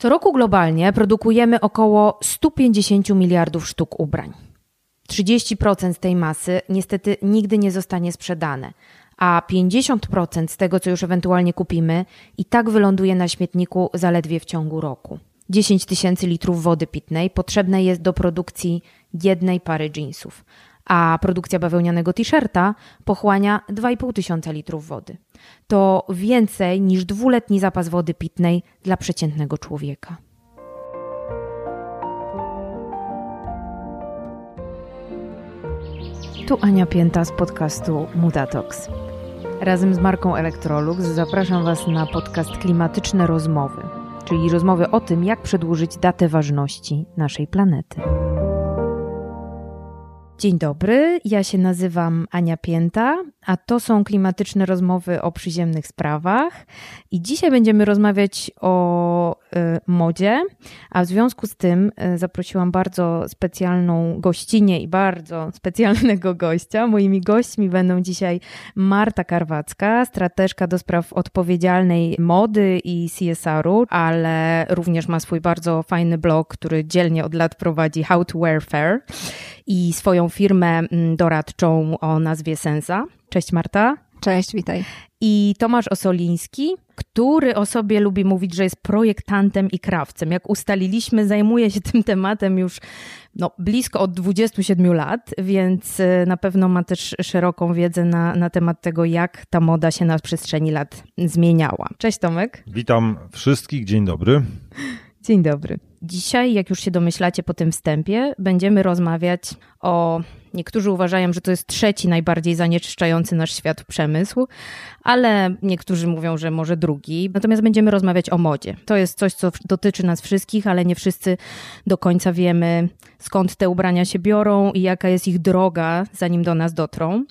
Co roku globalnie produkujemy około 150 miliardów sztuk ubrań. 30% z tej masy niestety nigdy nie zostanie sprzedane, a 50% z tego, co już ewentualnie kupimy, i tak wyląduje na śmietniku zaledwie w ciągu roku. 10 tysięcy litrów wody pitnej potrzebne jest do produkcji jednej pary jeansów, a produkcja bawełnianego t-shirta pochłania 2,5 tysiąca litrów wody. To więcej niż dwuletni zapas wody pitnej dla przeciętnego człowieka. Tu Ania Pięta z podcastu Mutatox. Razem z marką Electrolux zapraszam Was na podcast Klimatyczne Rozmowy, czyli rozmowy o tym, jak przedłużyć datę ważności naszej planety. Dzień dobry, ja się nazywam Ania Pięta, a to są klimatyczne rozmowy o przyziemnych sprawach. I dzisiaj będziemy rozmawiać o y, modzie, a w związku z tym y, zaprosiłam bardzo specjalną gościnię i bardzo specjalnego gościa. Moimi gośćmi będą dzisiaj Marta Karwacka, strateżka do spraw odpowiedzialnej mody i CSR-u, ale również ma swój bardzo fajny blog, który dzielnie od lat prowadzi How to Wear Fair i swoją firmę mm, doradczą o nazwie Sensa. Cześć Marta. Cześć, witaj. I Tomasz Osoliński, który o sobie lubi mówić, że jest projektantem i krawcem. Jak ustaliliśmy, zajmuje się tym tematem już no, blisko od 27 lat, więc y, na pewno ma też szeroką wiedzę na, na temat tego, jak ta moda się na przestrzeni lat zmieniała. Cześć Tomek. Witam wszystkich, dzień dobry. Dzień dobry. Dzisiaj, jak już się domyślacie po tym wstępie, będziemy rozmawiać o. Niektórzy uważają, że to jest trzeci najbardziej zanieczyszczający nasz świat przemysł, ale niektórzy mówią, że może drugi. Natomiast będziemy rozmawiać o modzie. To jest coś, co dotyczy nas wszystkich, ale nie wszyscy do końca wiemy, skąd te ubrania się biorą i jaka jest ich droga, zanim do nas dotrą.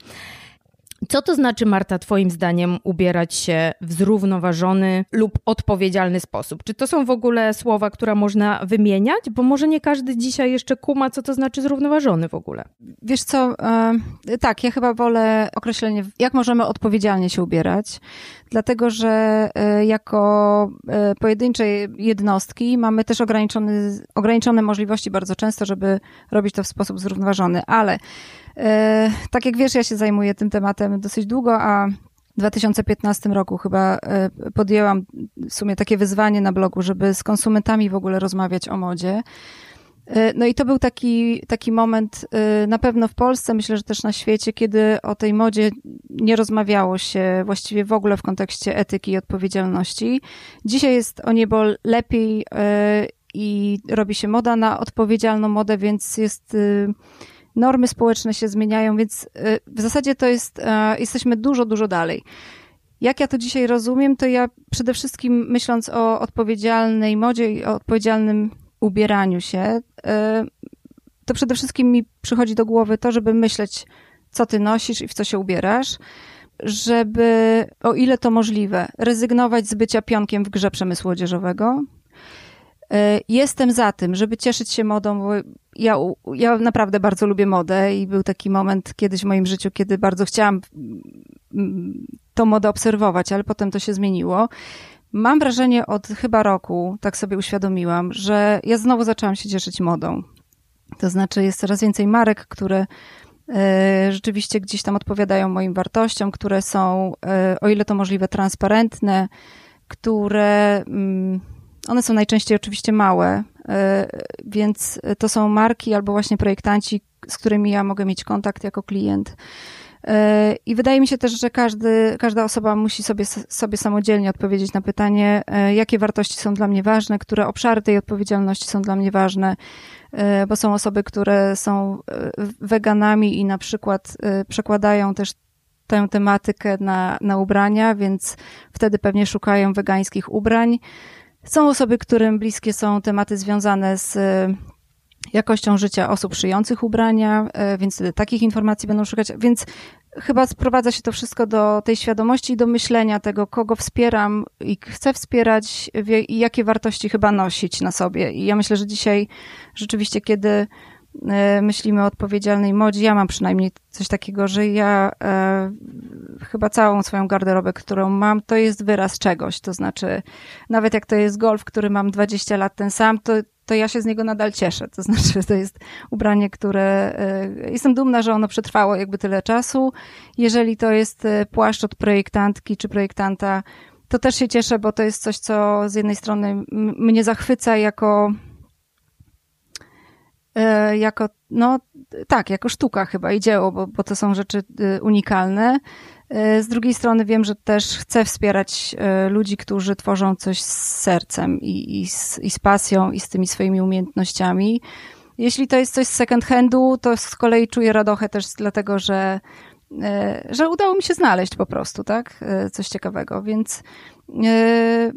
Co to znaczy, Marta, Twoim zdaniem, ubierać się w zrównoważony lub odpowiedzialny sposób? Czy to są w ogóle słowa, które można wymieniać? Bo może nie każdy dzisiaj jeszcze kuma, co to znaczy zrównoważony w ogóle. Wiesz co, e, tak, ja chyba wolę określenie, jak możemy odpowiedzialnie się ubierać, dlatego że e, jako e, pojedyncze jednostki mamy też ograniczone, możliwości bardzo często, żeby robić to w sposób zrównoważony, ale E, tak jak wiesz, ja się zajmuję tym tematem dosyć długo, a w 2015 roku chyba podjęłam w sumie takie wyzwanie na blogu, żeby z konsumentami w ogóle rozmawiać o modzie. E, no i to był taki, taki moment na pewno w Polsce, myślę, że też na świecie, kiedy o tej modzie nie rozmawiało się właściwie w ogóle w kontekście etyki i odpowiedzialności. Dzisiaj jest o niebo lepiej i robi się moda na odpowiedzialną modę, więc jest normy społeczne się zmieniają, więc w zasadzie to jest, e, jesteśmy dużo, dużo dalej. Jak ja to dzisiaj rozumiem, to ja przede wszystkim myśląc o odpowiedzialnej modzie i o odpowiedzialnym ubieraniu się, e, to przede wszystkim mi przychodzi do głowy to, żeby myśleć, co ty nosisz i w co się ubierasz, żeby, o ile to możliwe, rezygnować z bycia pionkiem w grze przemysłu odzieżowego, E, jestem za tym, żeby cieszyć się modą, bo ja, ja naprawdę bardzo lubię modę i był taki moment kiedyś w moim życiu, kiedy bardzo chciałam mm, tą modę obserwować, ale potem to się zmieniło. Mam wrażenie od chyba roku, tak sobie uświadomiłam, że ja znowu zaczęłam się cieszyć modą. To znaczy jest coraz więcej marek, które e, rzeczywiście gdzieś tam odpowiadają moim wartościom, które są, e, o ile to możliwe, transparentne, które mm, one są najczęściej oczywiście małe, e, więc to są marki albo właśnie projektanci, z którymi ja mogę mieć kontakt jako klient. E, I wydaje mi się też, że każdy, każda osoba musi sobie, sobie samodzielnie odpowiedzieć na pytanie, e, jakie wartości są dla mnie ważne, które obszary tej odpowiedzialności są dla mnie ważne, bo są osoby, które są weganami i na przykład przekładają też tę tematykę na, na ubrania, więc wtedy pewnie szukają wegańskich ubrań. Są osoby, którym bliskie są tematy związane z e, jakością życia osób szyjących ubrania, e, więc wtedy takich informacji będą szukać. Więc chyba sprowadza się to wszystko do tej świadomości i do myślenia tego, kogo wspieram i chcę wspierać i jakie wartości chyba nosić na sobie. I ja myślę, że dzisiaj rzeczywiście, kiedy myślimy o odpowiedzialnej modzie. Ja mam przynajmniej coś takiego, że ja e, chyba całą swoją garderobę, którą mam, to jest wyraz czegoś. To znaczy, nawet jak to jest golf, który mam 20 lat ten sam, to, to ja się z niego nadal cieszę. To znaczy, to jest ubranie, które e, jestem dumna, że ono przetrwało jakby tyle czasu. Jeżeli to jest e, płaszcz od projektantki czy projektanta, to też się cieszę, bo to jest coś, co z jednej strony mnie zachwyca jako e, jako, no tak, jako sztuka chyba i dzieło, bo, bo to są rzeczy unikalne. Z drugiej strony wiem, że też chcę wspierać ludzi, którzy tworzą coś z sercem i, i, z, i z pasją i z tymi swoimi umiejętnościami. Jeśli to jest coś z second handu, to z kolei czuję radochę też dlatego, że E, że udało mi się znaleźć po prostu, tak? E, coś ciekawego, więc e,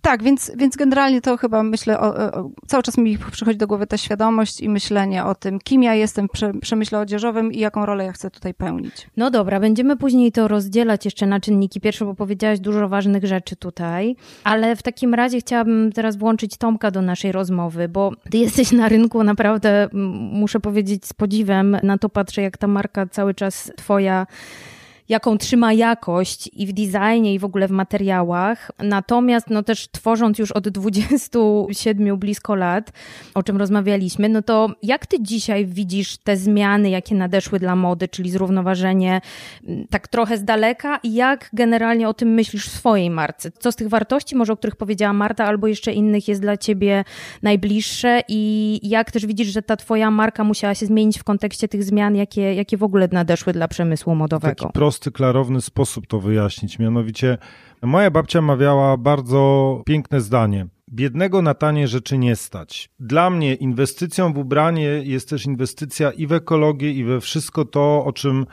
tak, więc, więc generalnie to chyba myślę, o, o, cały czas mi przychodzi do głowy ta świadomość i myślenie o tym, kim ja jestem w przemyśle odzieżowym i jaką rolę ja chcę tutaj pełnić. No dobra, będziemy później to rozdzielać jeszcze na czynniki pierwsze, bo powiedziałaś dużo ważnych rzeczy tutaj, ale w takim razie chciałabym teraz włączyć Tomka do naszej rozmowy, bo ty jesteś na rynku naprawdę, muszę powiedzieć, z podziwem na to patrzę, jak ta marka cały czas twoja jaką trzyma jakość i w designie, i w ogóle w materiałach. Natomiast no też tworząc już od 27 blisko lat, o czym rozmawialiśmy, no to jak ty dzisiaj widzisz te zmiany, jakie nadeszły dla mody, czyli zrównoważenie mm, tak trochę z daleka i jak generalnie o tym myślisz w swojej marce? Co z tych wartości, może o których powiedziała Marta, albo jeszcze innych jest dla ciebie najbliższe i jak też widzisz, że ta twoja marka musiała się zmienić w kontekście tych zmian, jakie, jakie w ogóle nadeszły dla przemysłu modowego? Prosty, klarowny sposób to wyjaśnić. Mianowicie, moja babcia mawiała bardzo piękne zdanie. Biednego na tanie rzeczy nie stać. Dla mnie inwestycją w ubranie jest też inwestycja i w ekologię, i we wszystko to, o czym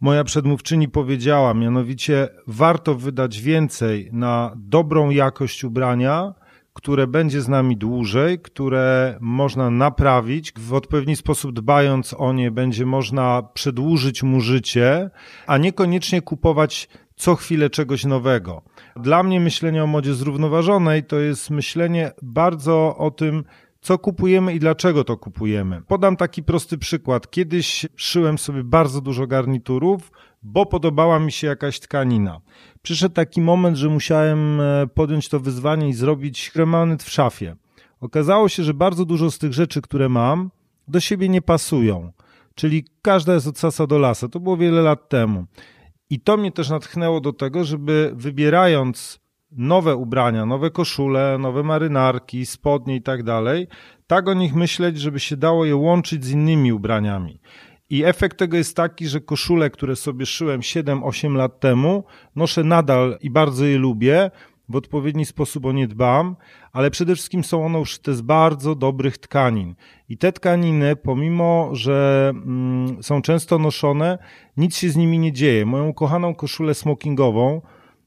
moja przedmówczyni powiedziała. Mianowicie, warto wydać więcej na dobrą jakość ubrania, które będzie z nami dłużej, które można naprawić, w odpowiedni sposób dbając o nie, będzie można przedłużyć mu życie, a niekoniecznie kupować co chwilę czegoś nowego. Dla mnie myślenie o modzie zrównoważonej to jest myślenie bardzo o tym, co kupujemy i dlaczego to kupujemy. Podam taki prosty przykład. Kiedyś szyłem sobie bardzo dużo garniturów, bo podobała mi się jakaś tkanina. Przyszedł taki moment, że musiałem e, podjąć to wyzwanie i zrobić remanent w szafie. Okazało się, że bardzo dużo z tych rzeczy, które mam, do siebie nie pasują. Czyli każda jest od sasa do lasa. To było wiele lat temu. I to mnie też natchnęło do tego, żeby wybierając nowe ubrania, nowe koszule, nowe marynarki, spodnie i tak dalej, tak o nich myśleć, żeby się dało je łączyć z innymi ubraniami. I efekt tego jest taki, że koszule, które sobie szyłem 7-8 lat temu, noszę nadal i bardzo je lubię, w odpowiedni sposób o nie dbam, ale przede wszystkim są one uszyte z bardzo dobrych tkanin. I te tkaniny, pomimo że mm, są często noszone, nic się z nimi nie dzieje. Moją ukochaną koszulę smokingową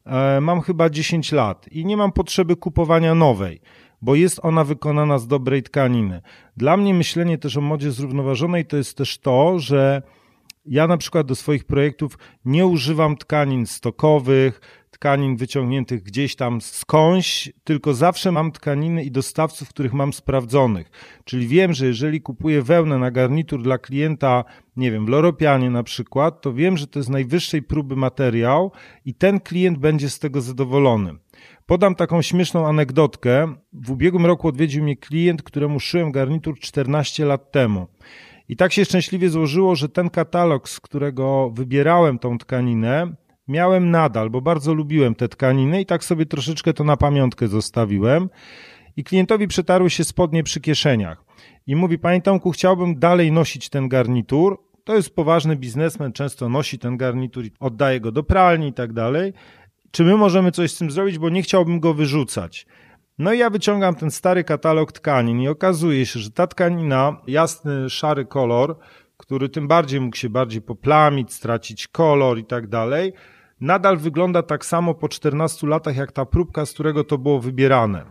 e, mam chyba 10 lat i nie mam potrzeby kupowania nowej bo jest ona wykonana z dobrej tkaniny. Dla mnie myślenie też o modzie zrównoważonej to jest też to, że ja na przykład do swoich projektów nie używam tkanin stokowych, tkanin wyciągniętych gdzieś tam skądś, tylko zawsze mam tkaniny i dostawców, których mam sprawdzonych. Czyli wiem, że jeżeli kupuję wełnę na garnitur dla klienta, nie wiem, w Loropianie na przykład, to wiem, że to jest najwyższej próby materiał i ten klient będzie z tego zadowolony. Podam taką śmieszną anegdotkę. W ubiegłym roku odwiedził mnie klient, któremu szyłem garnitur 14 lat temu. I tak się szczęśliwie złożyło, że ten katalog, z którego wybierałem tą tkaninę, miałem nadal, bo bardzo lubiłem te tkaniny i tak sobie troszeczkę to na pamiątkę zostawiłem. I klientowi przetarły się spodnie przy kieszeniach. I mówi, panie Tomku, chciałbym dalej nosić ten garnitur. To jest poważny biznesmen, często nosi ten garnitur, oddaje go do pralni i tak dalej czy my możemy coś z tym zrobić, bo nie chciałbym go wyrzucać. No i ja wyciągam ten stary katalog tkanin i okazuje się, że ta tkanina, jasny, szary kolor, który tym bardziej mógł się bardziej poplamić, stracić kolor i tak dalej, nadal wygląda tak samo po 14 latach jak ta próbka, z którego to było wybierane.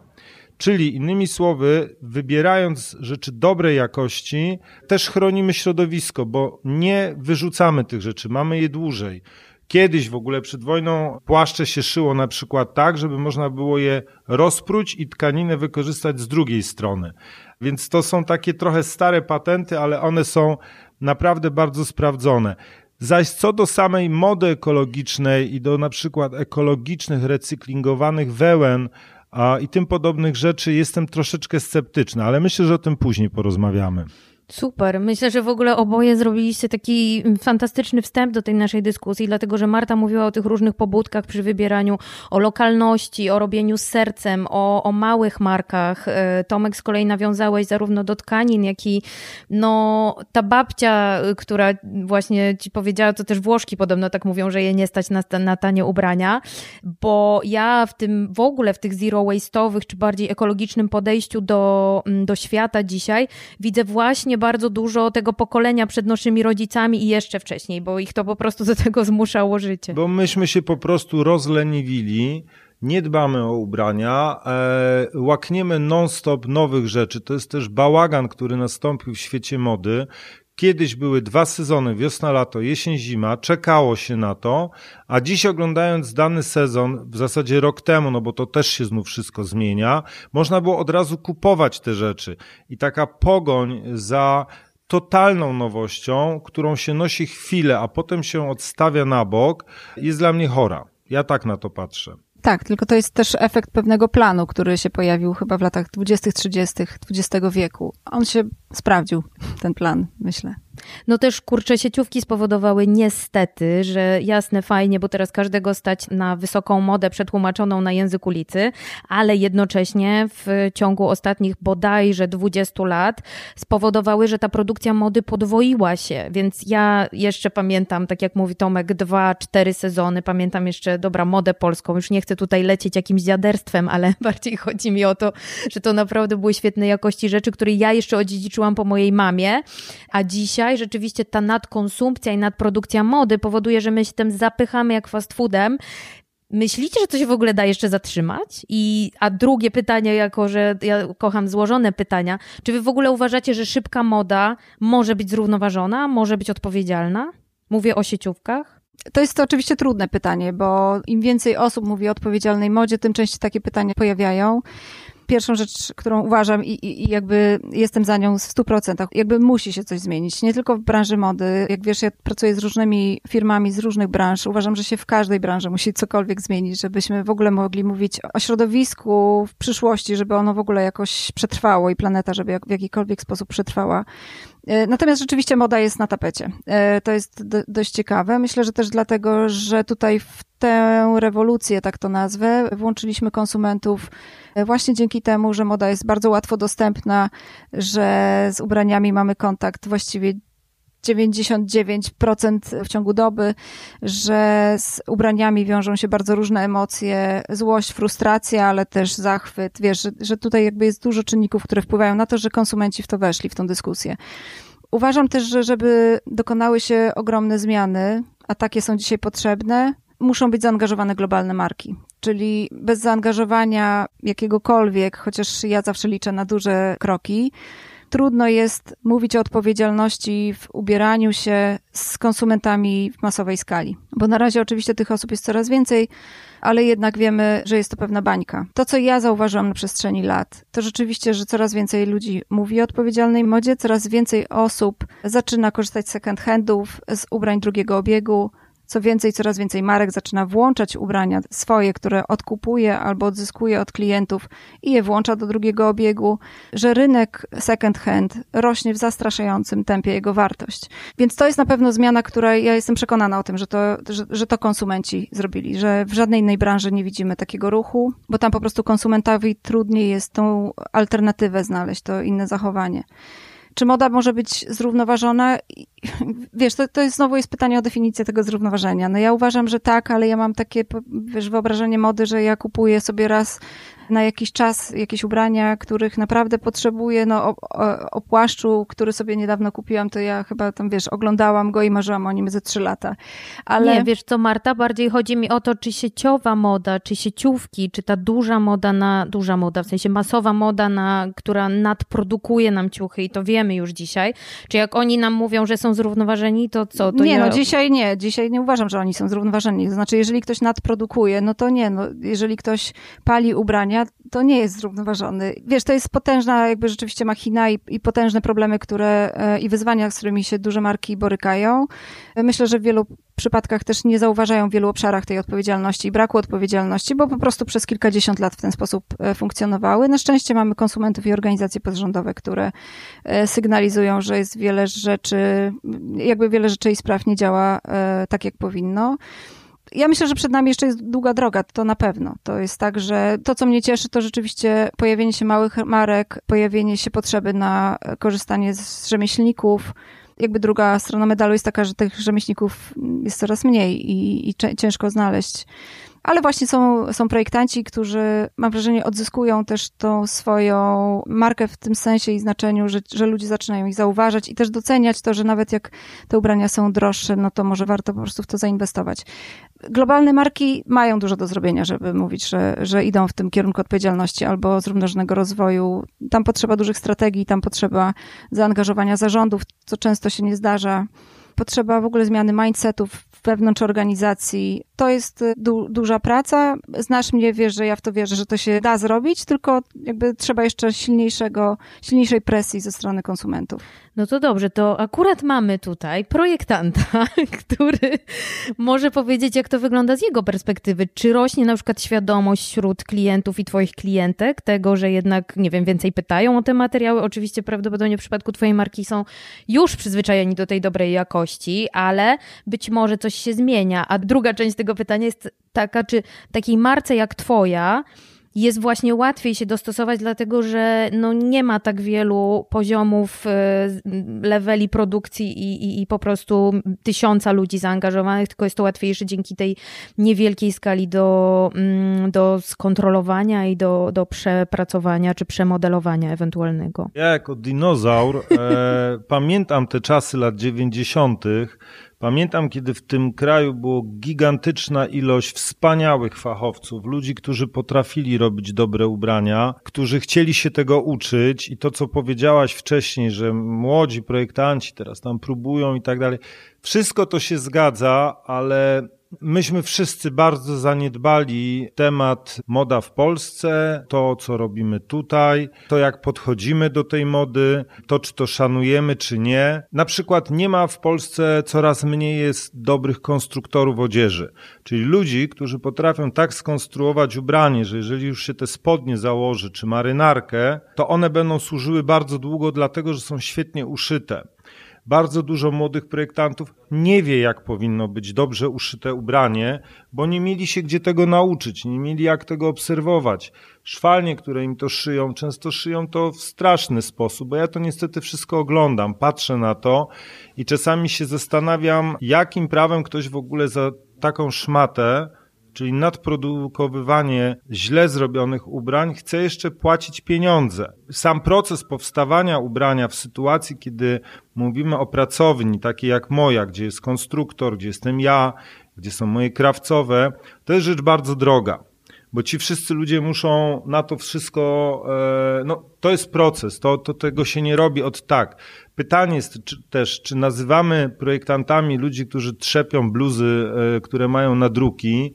Czyli innymi słowy, wybierając rzeczy dobrej jakości, też chronimy środowisko, bo nie wyrzucamy tych rzeczy, mamy je dłużej. Kiedyś w ogóle przed wojną płaszcze się szyło na przykład tak, żeby można było je rozpróć i tkaninę wykorzystać z drugiej strony. Więc to są takie trochę stare patenty, ale one są naprawdę bardzo sprawdzone. Zaś co do samej mody ekologicznej i do na przykład ekologicznych, recyklingowanych wełen a, i tym podobnych rzeczy, jestem troszeczkę sceptyczny, ale myślę, że o tym później porozmawiamy. Super. Myślę, że w ogóle oboje zrobiliście taki fantastyczny wstęp do tej naszej dyskusji, dlatego że Marta mówiła o tych różnych pobudkach przy wybieraniu, o lokalności, o robieniu z sercem, o, o małych markach. E, Tomek z kolei nawiązałeś zarówno do tkanin, jak i no, ta babcia, która właśnie ci powiedziała, to też Włoszki podobno tak mówią, że je nie stać na, na tanie ubrania, bo ja w tym w ogóle w tych zero waste'owych, czy bardziej ekologicznym podejściu do, do świata dzisiaj widzę właśnie właśnie bardzo dużo tego pokolenia przed naszymi rodzicami i jeszcze wcześniej, bo ich to po prostu do tego zmuszało życie. Bo myśmy się po prostu rozleniwili, nie dbamy o ubrania, e, łakniemy non-stop nowych rzeczy. To jest też bałagan, który nastąpił w świecie mody. Kiedyś były dwa sezony, wiosna, lato, jesień, zima, czekało się na to, a dziś oglądając dany sezon, w zasadzie rok temu, no bo to też się znów wszystko zmienia, można było od razu kupować te rzeczy. I taka pogoń za totalną nowością, którą się nosi chwilę, a potem się odstawia na bok, jest dla mnie chora. Ja tak na to patrzę. Tak, tylko to jest też efekt pewnego planu, który się pojawił chyba w latach 20-30 XX wieku. On się sprawdził, ten plan, myślę. No też kurcze sieciówki spowodowały niestety, że jasne, fajnie, bo teraz każdego stać na wysoką modę przetłumaczoną na język ulicy, ale jednocześnie w ciągu ostatnich bodajże 20 lat spowodowały, że ta produkcja mody podwoiła się. Więc ja jeszcze pamiętam, tak jak mówi Tomek, dwa, cztery sezony, pamiętam jeszcze, dobra, modę polską. Już nie chcę tutaj lecieć jakimś dziaderstwem, ale bardziej chodzi mi o to, że to naprawdę były świetnej jakości rzeczy, które ja jeszcze odziedziczyłam po mojej mamie, a dzisiaj rzeczywiście ta nadkonsumpcja i nadprodukcja mody powoduje, że my się tym zapychamy jak fast foodem. Myślicie, że to się w ogóle da jeszcze zatrzymać? I, a drugie pytanie, jako że ja kocham złożone pytania, czy wy w ogóle uważacie, że szybka moda może być zrównoważona, może być odpowiedzialna? Mówię o sieciówkach. To jest to oczywiście trudne pytanie, bo im więcej osób mówi o odpowiedzialnej modzie, tym częściej takie pytania pojawiają pierwszą rzecz, którą uważam i, i, jakby jestem za nią w stu procentach, jakby musi się coś zmienić. Nie tylko w branży mody. Jak wiesz, ja pracuję z różnymi firmami z różnych branż. Uważam, że się w każdej branży musi cokolwiek zmienić, żebyśmy w ogóle mogli mówić o środowisku w przyszłości, żeby ono w ogóle jakoś przetrwało i planeta, żeby jak, w jakikolwiek sposób przetrwała. E, natomiast rzeczywiście moda jest na tapecie. E, to jest do, dość ciekawe. Myślę, że też dlatego, że tutaj w tę rewolucję, tak to nazwę, włączyliśmy konsumentów e, właśnie dzięki temu, że moda jest bardzo łatwo dostępna, że z ubraniami mamy kontakt właściwie 99% w ciągu doby, że z ubraniami wiążą się bardzo różne emocje, złość, frustracja, ale też zachwyt. Wiesz, że, że tutaj jakby jest dużo czynników, które wpływają na to, że konsumenci w to weszli, w tą dyskusję. Uważam też, że żeby dokonały się ogromne zmiany, a takie są dzisiaj potrzebne, muszą być zaangażowane globalne marki. Czyli bez zaangażowania jakiegokolwiek, chociaż ja zawsze liczę na duże kroki, trudno jest mówić o odpowiedzialności w ubieraniu się z konsumentami w masowej skali. Bo na razie oczywiście tych osób jest coraz więcej, ale jednak wiemy, że jest to pewna bańka. To, co ja zauważyłam na przestrzeni lat, to rzeczywiście, że coraz więcej ludzi mówi o odpowiedzialnej modzie, coraz więcej osób zaczyna korzystać z second handów, z ubrań drugiego obiegu, co więcej, coraz więcej marek zaczyna włączać ubrania swoje, które odkupuje albo odzyskuje od klientów i je włącza do drugiego obiegu, że rynek second hand rośnie w zastraszającym tempie jego wartość. Więc to jest na pewno zmiana, która ja jestem przekonana o tym, że to, że, że to konsumenci zrobili, że w żadnej innej branży nie widzimy takiego ruchu, bo tam po prostu konsumentowi trudniej jest tą alternatywę znaleźć, to inne zachowanie. Czy moda może być zrównoważona? Wiesz, to, to jest znowu jest pytanie o definicję tego zrównoważenia. No ja uważam, że tak, ale ja mam takie, wiesz, wyobrażenie mody, że ja kupuję sobie raz na jakiś czas jakieś ubrania, których naprawdę potrzebuję, no o, o, o, płaszczu, który sobie niedawno kupiłam, to ja chyba tam, wiesz, oglądałam go i marzyłam o nim ze trzy lata. Ale... Nie, wiesz co Marta, bardziej chodzi mi o to, czy sieciowa moda, czy sieciówki, czy ta duża moda na, duża moda, w sensie masowa moda, na, która nadprodukuje nam ciuchy i to wiemy już dzisiaj, czy jak oni nam mówią, że są zrównoważeni, to co? To nie, ja... no dzisiaj nie, dzisiaj nie uważam, że oni są zrównoważeni, to znaczy jeżeli ktoś nadprodukuje, no to nie, no jeżeli ktoś pali ubrania, to nie jest zrównoważony. Wiesz, to jest potężna jakby rzeczywiście machina i, i potężne problemy, które e, i wyzwania, z którymi się duże marki borykają. Myślę, że w wielu przypadkach też nie zauważają w wielu obszarach tej odpowiedzialności i braku odpowiedzialności, bo po prostu przez kilkadziesiąt lat w ten sposób e, funkcjonowały. Na szczęście mamy konsumentów i organizacje pozarządowe, które e, sygnalizują, że jest wiele rzeczy, jakby wiele rzeczy i spraw nie działa tak, jak powinno ja myślę, że przed nami jeszcze jest długa droga, to na pewno. To jest tak, że to, co mnie cieszy, to rzeczywiście pojawienie się małych marek, pojawienie się potrzeby na korzystanie z rzemieślników. Jakby druga strona medalu jest taka, że tych rzemieślników jest coraz mniej i, i ciężko znaleźć ale właśnie są, są projektanci, którzy, mam wrażenie, odzyskują też tą swoją markę w tym sensie i znaczeniu, że, że ludzie zaczynają ich zauważać i też doceniać to, że nawet jak te ubrania są droższe, no to może warto po prostu w to zainwestować. Globalne marki mają dużo do zrobienia, żeby mówić, że, że idą w tym kierunku odpowiedzialności albo zrównoważonego rozwoju. Tam potrzeba dużych strategii, tam potrzeba zaangażowania zarządów, co często się nie zdarza potrzeba w ogóle zmiany mindsetów wewnątrz organizacji. To jest y, du duża praca. Znasz mnie, wiesz, że ja w to wierzę, że to się da zrobić, tylko jakby trzeba jeszcze silniejszego, silniejszej presji ze strony konsumentów. No to dobrze, to akurat mamy tutaj projektanta, który może powiedzieć, jak to wygląda z jego perspektywy. Czy rośnie na przykład świadomość wśród klientów i twoich klientek tego, że jednak, nie wiem, więcej pytają o te materiały? Oczywiście prawdopodobnie w przypadku twojej marki są już przyzwyczajeni do tej dobrej jakości, ale być może coś się zmienia. A druga część tego pytania jest taka, czy takiej marce jak twoja, jest właśnie łatwiej się dostosować, dlatego że no nie ma tak wielu poziomów, y, leveli produkcji i, i, i po prostu tysiąca ludzi zaangażowanych, tylko jest to łatwiejsze dzięki tej niewielkiej skali do, mm, do skontrolowania i do, do przepracowania czy przemodelowania ewentualnego. Ja jako dinozaur e, pamiętam te czasy lat 90., Pamiętam, kiedy w tym kraju było gigantyczna ilość wspaniałych fachowców, ludzi, którzy potrafili robić dobre ubrania, którzy chcieli się tego uczyć i to, co powiedziałaś wcześniej, że młodzi projektanci teraz tam próbują i tak dalej. Wszystko to się zgadza, ale Myśmy wszyscy bardzo zaniedbali temat moda w Polsce, to co robimy tutaj, to jak podchodzimy do tej mody, to czy to szanujemy, czy nie. Na przykład nie ma w Polsce coraz mniej jest dobrych konstruktorów odzieży, czyli ludzi, którzy potrafią tak skonstruować ubranie, że jeżeli już się te spodnie założy, czy marynarkę, to one będą służyły bardzo długo, dlatego że są świetnie uszyte. Bardzo dużo młodych projektantów nie wie, jak powinno być dobrze uszyte ubranie, bo nie mieli się gdzie tego nauczyć, nie mieli jak tego obserwować. Szwalnie, które im to szyją, często szyją to w straszny sposób, bo ja to niestety wszystko oglądam, patrzę na to i czasami się zastanawiam, jakim prawem ktoś w ogóle za taką szmatę czyli nadprodukowywanie źle zrobionych ubrań, chce jeszcze płacić pieniądze. Sam proces powstawania ubrania w sytuacji, kiedy mówimy o pracowni, takiej jak moja, gdzie jest konstruktor, gdzie jestem ja, gdzie są moje krawcowe, to jest rzecz bardzo droga bo ci wszyscy ludzie muszą na to wszystko, e, no to jest proces, to, to tego się nie robi od tak. Pytanie jest czy, też, czy nazywamy projektantami ludzi, którzy trzepią bluzy, e, które mają nadruki,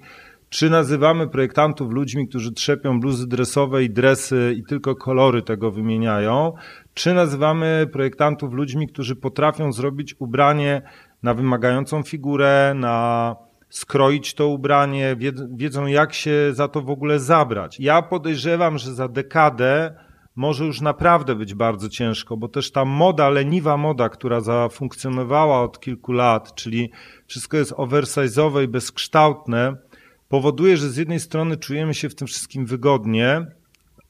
czy nazywamy projektantów ludźmi, którzy trzepią bluzy dresowe i dresy i tylko kolory tego wymieniają? Czy nazywamy projektantów ludźmi, którzy potrafią zrobić ubranie na wymagającą figurę, na skroić to ubranie, wiedzą jak się za to w ogóle zabrać? Ja podejrzewam, że za dekadę może już naprawdę być bardzo ciężko, bo też ta moda, leniwa moda, która zafunkcjonowała od kilku lat, czyli wszystko jest oversize'owe i bezkształtne, powoduje, że z jednej strony czujemy się w tym wszystkim wygodnie,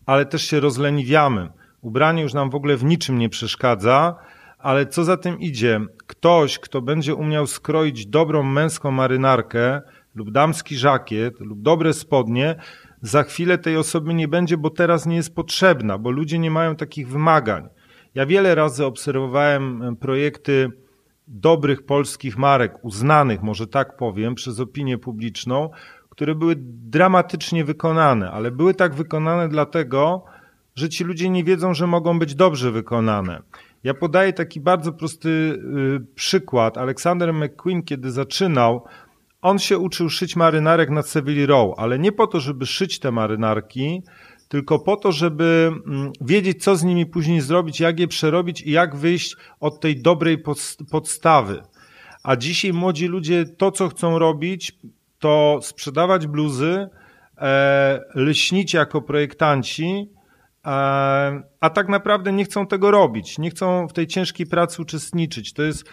ale też się rozleniwiamy. Ubranie już nam w ogóle w niczym nie przeszkadza, ale co za tym idzie? Ktoś, kto będzie umiał skroić dobrą męską marynarkę lub damski żakiet lub dobre spodnie, za chwilę tej osoby nie będzie, bo teraz nie jest potrzebna, bo ludzie nie mają takich wymagań. Ja wiele razy obserwowałem projekty dobrych polskich marek, uznanych, może tak powiem, przez opinię publiczną, które były dramatycznie wykonane, ale były tak wykonane dlatego, że ci ludzie nie wiedzą, że mogą być dobrze wykonane. Ja podaję taki bardzo prosty y, przykład. Alexander McQueen, kiedy zaczynał, on się uczył szyć marynarek na Seville Row, ale nie po to, żeby szyć te marynarki, tylko po to, żeby mm, wiedzieć, co z nimi później zrobić, jak je przerobić i jak wyjść od tej dobrej podstawy. A dzisiaj młodzi ludzie to, co chcą robić, to sprzedawać bluzy, e, lśnić jako projektanci, e, a tak naprawdę nie chcą tego robić, nie chcą w tej ciężkiej pracy uczestniczyć. To jest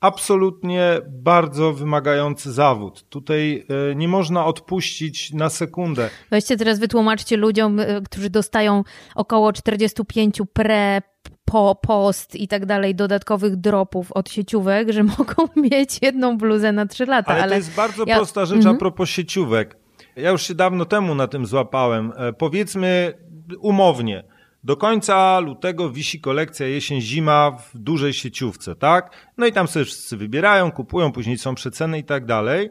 absolutnie bardzo wymagający zawód. Tutaj e, nie można odpuścić na sekundę. Weźcie teraz wytłumaczcie ludziom, e, którzy dostają około 45 pre po, post i tak dalej, dodatkowych dropów od sieciówek, że mogą mieć jedną bluzę na trzy lata. Ale, ale to jest bardzo ja... prosta rzecz mhm. a propos sieciówek. Ja już się dawno temu na tym złapałem. E, powiedzmy umownie, do końca lutego wisi kolekcja jesień-zima w dużej sieciówce, tak? No i tam sobie wszyscy wybierają, kupują, później są przeceny i tak dalej.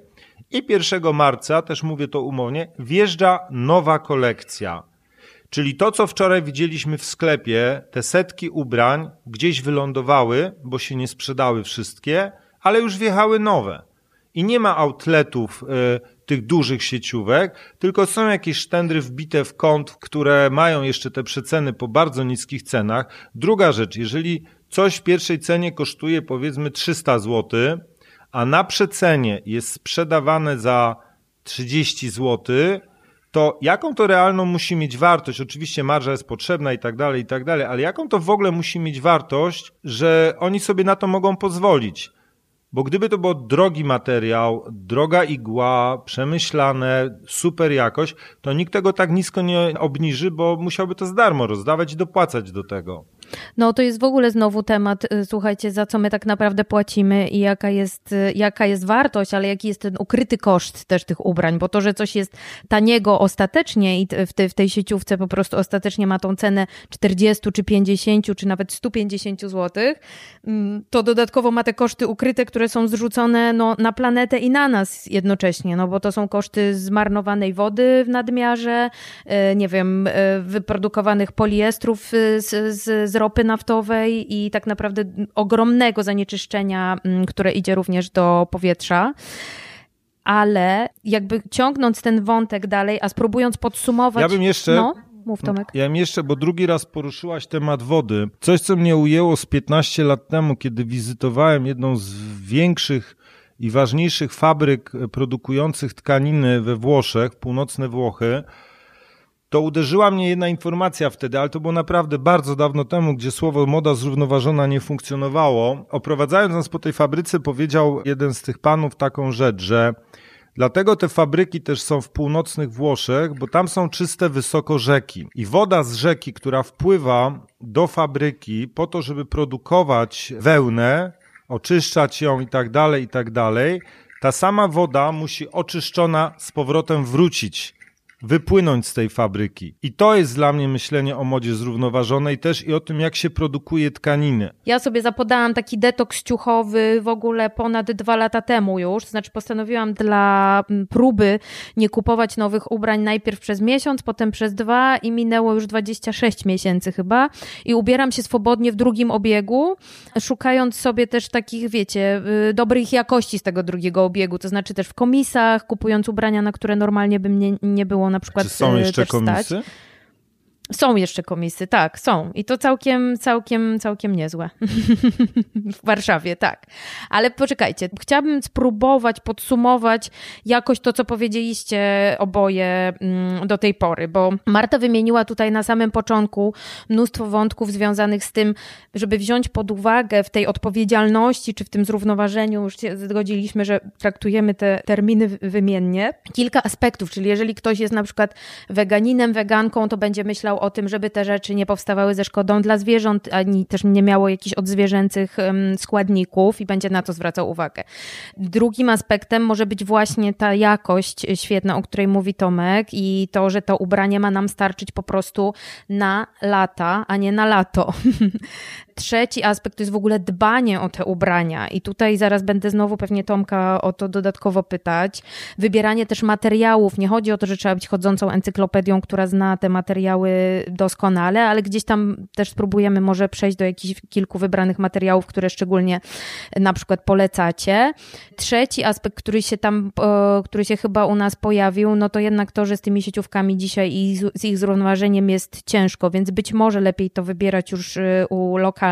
I 1 marca, też mówię to umownie, wjeżdża nowa kolekcja. Czyli to, co wczoraj widzieliśmy w sklepie, te setki ubrań gdzieś wylądowały, bo się nie sprzedały wszystkie, ale już wjechały nowe. I nie ma outletów y, tych dużych sieciówek, tylko są jakieś sztendry wbite w kąt, które mają jeszcze te przeceny po bardzo niskich cenach. Druga rzecz, jeżeli coś w pierwszej cenie kosztuje powiedzmy 300 zł, a na przecenie jest sprzedawane za 30 zł, to jaką to realną musi mieć wartość? Oczywiście marża jest potrzebna i tak dalej, i tak dalej, ale jaką to w ogóle musi mieć wartość, że oni sobie na to mogą pozwolić? Bo gdyby to był drogi materiał, droga igła, przemyślane, super jakość, to nikt tego tak nisko nie obniży, bo musiałby to z darmo rozdawać i dopłacać do tego. No to jest w ogóle znowu temat, y, słuchajcie, za co my tak naprawdę płacimy i jaka jest, y, jaka jest wartość, ale jaki jest ten ukryty koszt też tych ubrań, bo to, że coś jest taniego ostatecznie i w, te, w tej sieciówce po prostu ostatecznie ma tą cenę 40 czy 50 czy nawet 150 zł, mm, to dodatkowo ma te koszty ukryte, które są zrzucone no, na planetę i na nas jednocześnie, no bo to są koszty zmarnowanej wody w nadmiarze, y, nie wiem, wyprodukowanych poliestrów z, z, z ropy naftowej i tak naprawdę ogromnego zanieczyszczenia, mm, które idzie również do powietrza ale jakby ciągnąc ten wątek dalej, a spróbując podsumować. Ja bym jeszcze. No, mów Tomek. Ja bym jeszcze, bo drugi raz poruszyłaś temat wody. Coś, co mnie ujęło z 15 lat temu, kiedy wizytowałem jedną z większych i ważniejszych fabryk produkujących tkaniny we Włoszech, północne Włochy to uderzyła mnie jedna informacja wtedy, ale to było naprawdę bardzo dawno temu, gdzie słowo moda zrównoważona nie funkcjonowało. Oprowadzając nas po tej fabryce, powiedział jeden z tych panów taką rzecz, że Dlatego te fabryki też są w północnych Włoszech, bo tam są czyste wysoko rzeki. I woda z rzeki, która wpływa do fabryki po to, żeby produkować wełnę, oczyszczać ją i tak dalej, i tak dalej, ta sama woda musi oczyszczona z powrotem wrócić wypłynąć z tej fabryki. I to jest dla mnie myślenie o modzie zrównoważonej też i o tym, jak się produkuje tkaniny. Ja sobie zapodałam taki detoks ciuchowy w ogóle ponad dwa lata temu już, znaczy postanowiłam dla mm, próby nie kupować nowych ubrań najpierw przez miesiąc, potem przez dwa i minęło już 26 miesięcy chyba i ubieram się swobodnie w drugim obiegu, szukając sobie też takich, wiecie, y, dobrych jakości z tego drugiego obiegu, to znaczy też w komisach, kupując ubrania, na które normalnie by mnie nie było na przykład Czy są jeszcze komisy? Są jeszcze komisy, tak, są. I to całkiem, całkiem, całkiem niezłe. w Warszawie, tak. Ale poczekajcie, chciałabym spróbować podsumować jakoś to, co powiedzieliście oboje mm, do tej pory, bo Marta wymieniła tutaj na samym początku mnóstwo wątków związanych z tym, żeby wziąć pod uwagę w tej odpowiedzialności, czy w tym zrównoważeniu, już się zgodziliśmy, że traktujemy te terminy wymiennie, kilka aspektów, czyli jeżeli ktoś jest na przykład weganinem, weganką, to będzie myślał myślał o tym, żeby te rzeczy nie powstawały ze szkodą dla zwierząt, ani też nie miało jakichś odzwierzęcych składników i będzie na to zwracał uwagę. Drugim aspektem może być właśnie ta jakość świetna, o której mówi Tomek i to, że to ubranie ma nam starczyć po prostu na lata, a nie na lato. Trzeci aspekt to jest w ogóle dbanie o te ubrania i tutaj zaraz będę znowu pewnie Tomka o to dodatkowo pytać. Wybieranie też materiałów. Nie chodzi o to, że trzeba być chodzącą encyklopedią, która zna te materiały doskonale, ale gdzieś tam też spróbujemy może przejść do jakichś kilku wybranych materiałów, które szczególnie na przykład polecacie. Trzeci aspekt, który się tam, który się chyba u nas pojawił, no to jednak to, że z tymi sieciówkami dzisiaj i z ich zrównoważeniem jest ciężko, więc być może lepiej to wybierać już y, u lokalnych,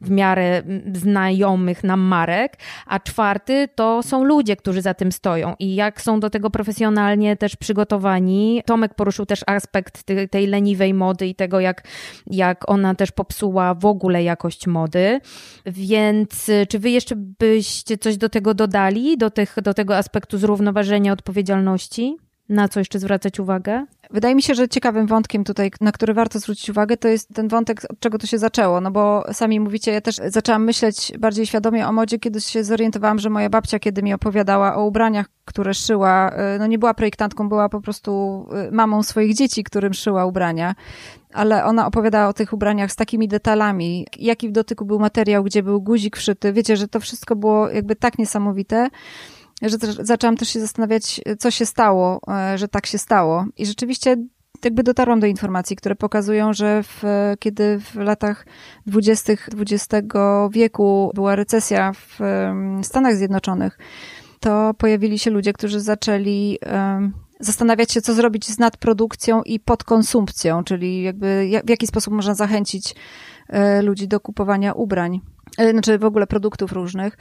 w miarę znajomych nam marek. A czwarty to są ludzie, którzy za tym stoją i jak są do tego profesjonalnie też przygotowani. Tomek poruszył też aspekt tej, tej leniwej mody i tego, jak, jak ona też popsuła w ogóle jakość mody. Więc y, czy wy jeszcze byście coś do tego dodali, do, tych, do tego aspektu zrównoważenia odpowiedzialności? Na co jeszcze zwracać uwagę? Wydaje mi się, że ciekawym wątkiem tutaj, na który warto zwrócić uwagę, to jest ten wątek, od czego to się zaczęło. No bo sami mówicie, ja też zaczęłam myśleć bardziej świadomie o modzie, kiedy się zorientowałam, że moja babcia, kiedy mi opowiadała o ubraniach, które szyła, y, no nie była projektantką, była po prostu y, mamą swoich dzieci, którym szyła ubrania ale ona opowiadała o tych ubraniach z takimi detalami, jaki w dotyku był materiał, gdzie był guzik wszyty. Wiecie, że to wszystko było jakby tak niesamowite, że zaczęłam też się zastanawiać, co się stało, e, że tak się stało. I rzeczywiście jakby dotarłam do informacji, które pokazują, że w, kiedy w latach dwudziestych XX wieku była recesja w Stanach Zjednoczonych, to pojawili się ludzie, którzy zaczęli zastanawiać się, co zrobić z nadprodukcją i podkonsumpcją, czyli jakby w jaki sposób można zachęcić e, ludzi do kupowania ubrań, znaczy w ogóle produktów różnych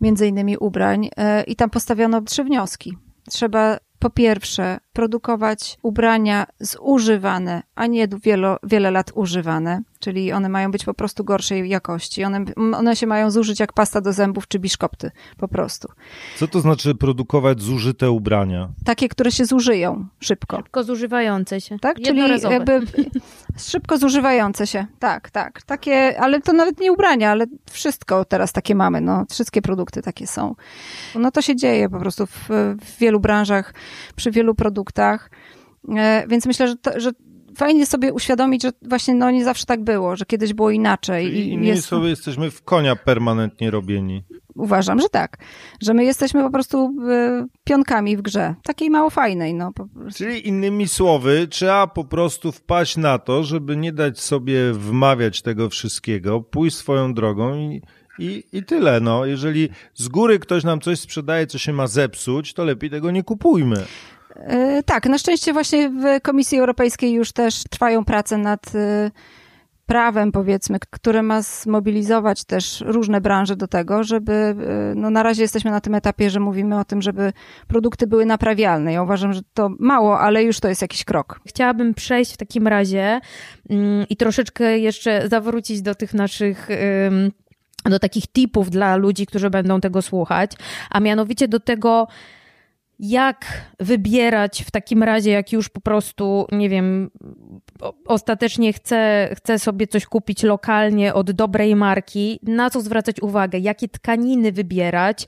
między innymi ubrań, e, i tam postawiono trzy wnioski. Trzeba po pierwsze produkować ubrania zużywane, a nie wielo, wiele lat używane czyli one mają być po prostu gorszej jakości. One, one się mają zużyć jak pasta do zębów czy biszkopty, po prostu. Co to znaczy produkować zużyte ubrania? Takie, które się zużyją szybko. Szybko zużywające się. Tak, czyli jakby szybko zużywające się. Tak, tak. Takie, ale to nawet nie ubrania, ale wszystko teraz takie mamy, no. Wszystkie produkty takie są. No to się dzieje po prostu w, w wielu branżach, przy wielu produktach. E, więc myślę, że, to, że fajnie sobie uświadomić, że właśnie no nie zawsze tak było, że kiedyś było inaczej. Czyli innymi jest... sobie jesteśmy w konia permanentnie robieni. Uważam, że tak. Że my jesteśmy po prostu y, pionkami w grze. Takiej mało fajnej. No, Czyli innymi słowy, trzeba po prostu wpaść na to, żeby nie dać sobie wmawiać tego wszystkiego, pójść swoją drogą i i, I tyle, no. Jeżeli z góry ktoś nam coś sprzedaje, co się ma zepsuć, to lepiej tego nie kupujmy. E, tak, na szczęście właśnie w Komisji Europejskiej już też trwają prace nad e, prawem, powiedzmy, które ma zmobilizować też różne branże do tego, żeby, e, no na razie jesteśmy na tym etapie, że mówimy o tym, żeby produkty były naprawialne. Ja uważam, że to mało, ale już to jest jakiś krok. Chciałabym przejść w takim razie mm, i troszeczkę jeszcze zawrócić do tych naszych do takich tipów dla ludzi, którzy będą tego słuchać, a mianowicie do tego, jak wybierać w takim razie, jak już po prostu, nie wiem, ostatecznie chcę, chcę sobie coś kupić lokalnie od dobrej marki, na co zwracać uwagę, jakie tkaniny wybierać.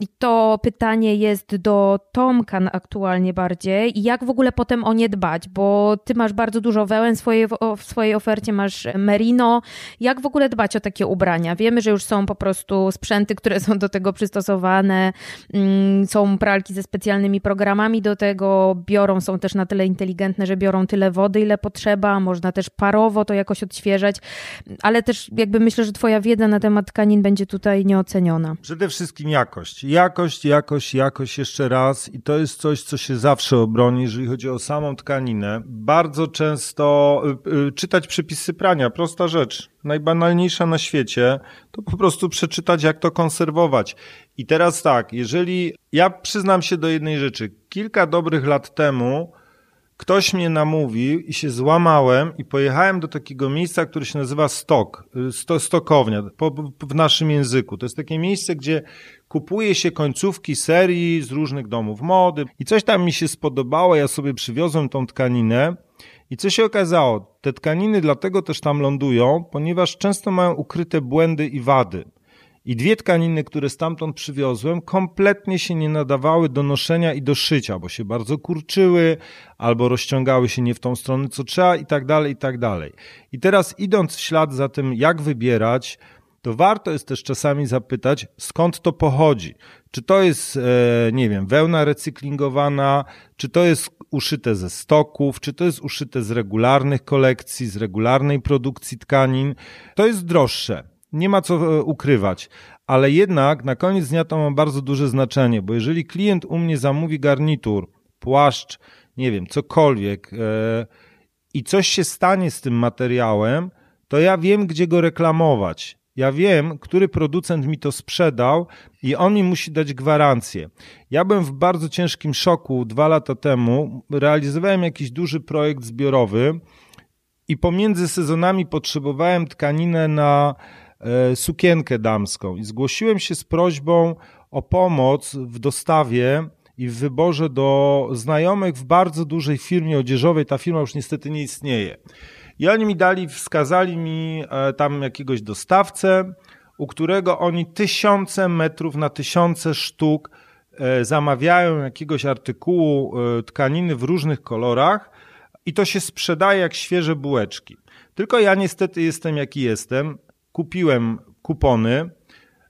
I to pytanie jest do Tomka aktualnie bardziej i jak w ogóle potem o nie dbać, bo ty masz bardzo dużo wełen w swojej, w swojej ofercie, masz merino. Jak w ogóle dbać o takie ubrania? Wiemy, że już są po prostu sprzęty, które są do tego przystosowane, mm, są pralki ze specjalnymi programami do tego, biorą, są też na tyle inteligentne, że biorą tyle wody, ile potrzeba, można też parowo to jakoś odświeżać, ale też jakby myślę, że twoja wiedza na temat tkanin będzie tutaj nieoceniona. Przede wszystkim jakość. Jakość, jakość, jakość jeszcze raz i to jest coś, co się zawsze obroni, jeżeli chodzi o samą tkaninę. Bardzo często y, y, czytać przepisy prania, prosta rzecz najbanalniejsza na świecie, to po prostu przeczytać, jak to konserwować. I teraz tak, jeżeli ja przyznam się do jednej rzeczy, kilka dobrych lat temu ktoś mnie namówił i się złamałem i pojechałem do takiego miejsca, które się nazywa Stok, sto, Stokownia, po, w naszym języku. To jest takie miejsce, gdzie kupuje się końcówki serii z różnych domów mody i coś tam mi się spodobało, ja sobie przywiozłem tą tkaninę I co się okazało? Te tkaniny dlatego też tam lądują, ponieważ często mają ukryte błędy i wady. I dwie tkaniny, które stamtąd przywiozłem, kompletnie się nie nadawały do noszenia i do szycia, bo się bardzo kurczyły, albo rozciągały się nie w tą stronę, co trzeba, i tak dalej, i tak dalej. I teraz idąc w ślad za tym, jak wybierać, to warto jest też czasami zapytać, skąd to pochodzi. Czy to jest, e, nie wiem, wełna recyklingowana, czy to jest uszyte ze stoków, czy to jest uszyte z regularnych kolekcji, z regularnej produkcji tkanin. To jest droższe. Nie ma co e, ukrywać, ale jednak na koniec dnia to ma bardzo duże znaczenie, bo jeżeli klient u mnie zamówi garnitur, płaszcz, nie wiem, cokolwiek e, i coś się stanie z tym materiałem, to ja wiem, gdzie go reklamować. Ja wiem, który producent mi to sprzedał i on mi musi dać gwarancję. Ja byłem w bardzo ciężkim szoku dwa lata temu. Realizowałem jakiś duży projekt zbiorowy i pomiędzy sezonami potrzebowałem tkaninę na e, sukienkę damską i zgłosiłem się z prośbą o pomoc w dostawie i w wyborze do znajomych w bardzo dużej firmie odzieżowej. Ta firma już niestety nie istnieje. I oni mi dali, wskazali mi e, tam jakiegoś dostawcę, u którego oni tysiące metrów na tysiące sztuk e, zamawiają jakiegoś artykułu e, tkaniny w różnych kolorach i to się sprzedaje jak świeże bułeczki. Tylko ja niestety jestem jaki jestem. Kupiłem kupony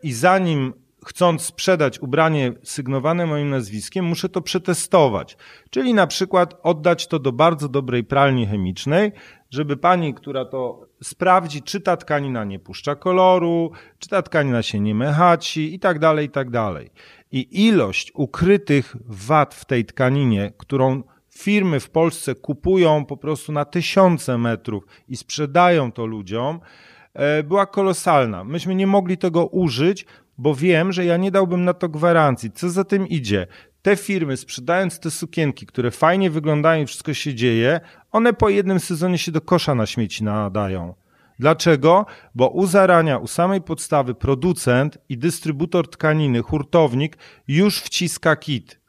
i zanim chcąc sprzedać ubranie sygnowane moim nazwiskiem, muszę to przetestować. Czyli na przykład oddać to do bardzo dobrej pralni chemicznej, żeby pani, która to sprawdzi, czy ta tkanina nie puszcza koloru, czy ta tkanina się nie mechaci i tak dalej, i tak dalej. I ilość ukrytych wad w tej tkaninie, którą firmy w Polsce kupują po prostu na tysiące metrów i sprzedają to ludziom, e, była kolosalna. Myśmy nie mogli tego użyć, bo wiem, że ja nie dałbym na to gwarancji. Co za tym idzie? Te firmy, sprzedając te sukienki, które fajnie wyglądają i wszystko się dzieje, one po jednym sezonie się do kosza na śmieci nadają. Dlaczego? Bo u zarania, u samej podstawy producent i dystrybutor tkaniny, hurtownik już wciska kit.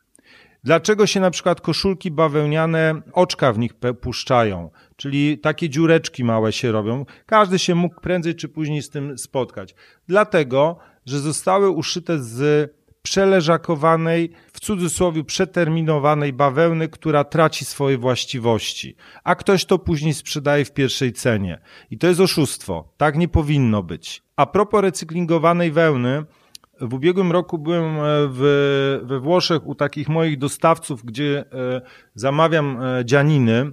Dlaczego się na przykład koszulki bawełniane, oczka w nich puszczają, czyli takie dziureczki małe się robią? Każdy się mógł prędzej czy później z tym spotkać. Dlatego, że zostały uszyte z przeleżakowanej, w cudzysłowie przeterminowanej bawełny, która traci swoje właściwości, a ktoś to później sprzedaje w pierwszej cenie. I to jest oszustwo. Tak nie powinno być. A propos recyklingowanej wełny, w ubiegłym roku byłem e, w, we Włoszech u takich moich dostawców, gdzie e, zamawiam e, dzianiny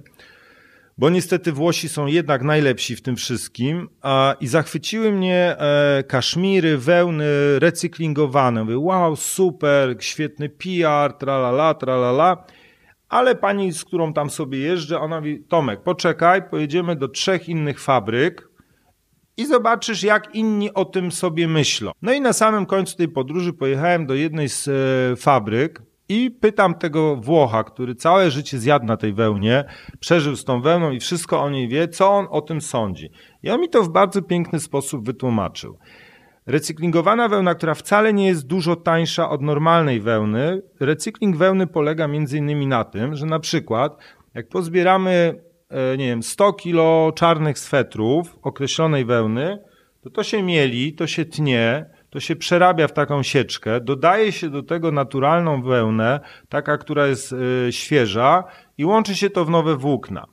bo niestety Włosi są jednak najlepsi w tym wszystkim a, i zachwyciły mnie e, kaszmiry, wełny recyklingowane. Mówię, wow, super, świetny PR, tralala, tralala. Ale pani, z którą tam sobie jeżdżę, ona mówi, Tomek, poczekaj, pojedziemy do trzech innych fabryk i zobaczysz, jak inni o tym sobie myślą. No i na samym końcu tej podróży pojechałem do jednej z e, fabryk, i pytam tego Włocha, który całe życie zjadł na tej wełnie, przeżył z tą wełną i wszystko o niej wie, co on o tym sądzi. I on mi to w bardzo piękny sposób wytłumaczył. Recyklingowana wełna, która wcale nie jest dużo tańsza od normalnej wełny, recykling wełny polega innymi na tym, że na przykład jak pozbieramy, e, nie wiem, 100 kilo czarnych swetrów określonej wełny, to to się mieli, to się tnie, to się przerabia w taką sieczkę, dodaje się do tego naturalną wełnę, taka, która jest y, świeża i łączy się to w nowe włókna.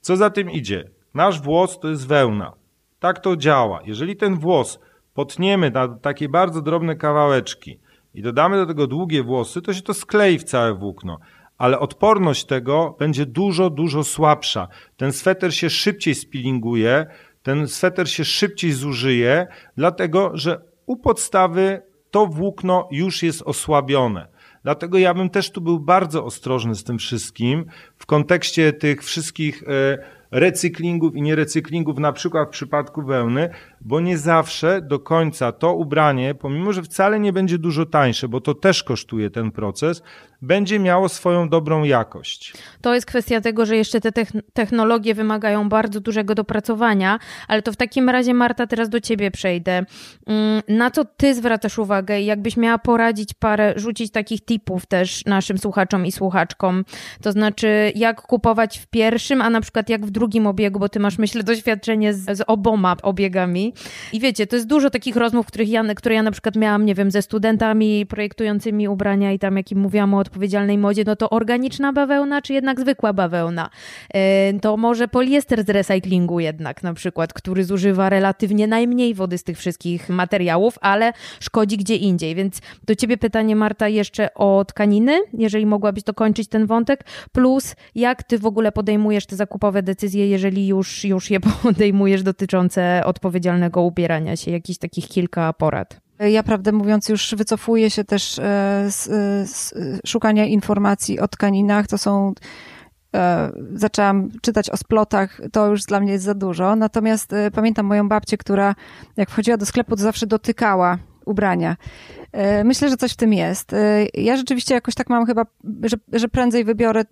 Co za tym idzie? Nasz włos to jest wełna. Tak to działa. Jeżeli ten włos potniemy na takie bardzo drobne kawałeczki i dodamy do tego długie włosy, to się to sklei w całe włókno. Ale odporność tego będzie dużo, dużo słabsza. Ten sweter się szybciej spilinguje, ten sweter się szybciej zużyje, dlatego że u podstawy to włókno już jest osłabione. Dlatego ja bym też tu był bardzo ostrożny z tym wszystkim w kontekście tych wszystkich e, recyklingów i nierecyklingów, na przykład w przypadku wełny, bo nie zawsze do końca to ubranie, pomimo że wcale nie będzie dużo tańsze, bo to też kosztuje ten proces, będzie miało swoją dobrą jakość. To jest kwestia tego, że jeszcze te technologie wymagają bardzo dużego dopracowania, ale to w takim razie, Marta, teraz do ciebie przejdę. Mm, na co ty zwracasz uwagę i jakbyś miała poradzić parę, rzucić takich tipów też naszym słuchaczom i słuchaczkom? To znaczy, jak kupować w pierwszym, a na przykład jak w drugim obiegu, bo ty masz, myślę, doświadczenie z, z oboma obiegami. I wiecie, to jest dużo takich rozmów, których ja, które ja na przykład miałam, nie wiem, ze studentami projektującymi ubrania i tam, jak im mówiłam o odpowiedzialnej modzie, no to organiczna bawełna, czy jednak zwykła bawełna? E, to może poliester z recyklingu jednak na przykład, który zużywa relatywnie najmniej wody z tych wszystkich materiałów, ale szkodzi gdzie indziej. Więc do ciebie pytanie, Marta, jeszcze o tkaniny, jeżeli mogłabyś dokończyć ten wątek, plus jak ty w ogóle podejmujesz te zakupowe decyzje, jeżeli już, już je podejmujesz dotyczące odpowiedzialnego ubierania się, jakichś takich kilka porad. Ja, prawdę mówiąc, już wycofuję się też e, z, e, z szukania informacji o tkaninach. To są e, zaczęłam czytać o splotach, to już dla mnie jest za dużo. Natomiast pamiętam moją babcię, która jak wchodziła do sklepu, to zawsze dotykała ubrania. Myślę, że coś w tym jest. Ja rzeczywiście jakoś tak mam chyba, że, że prędzej wybiorę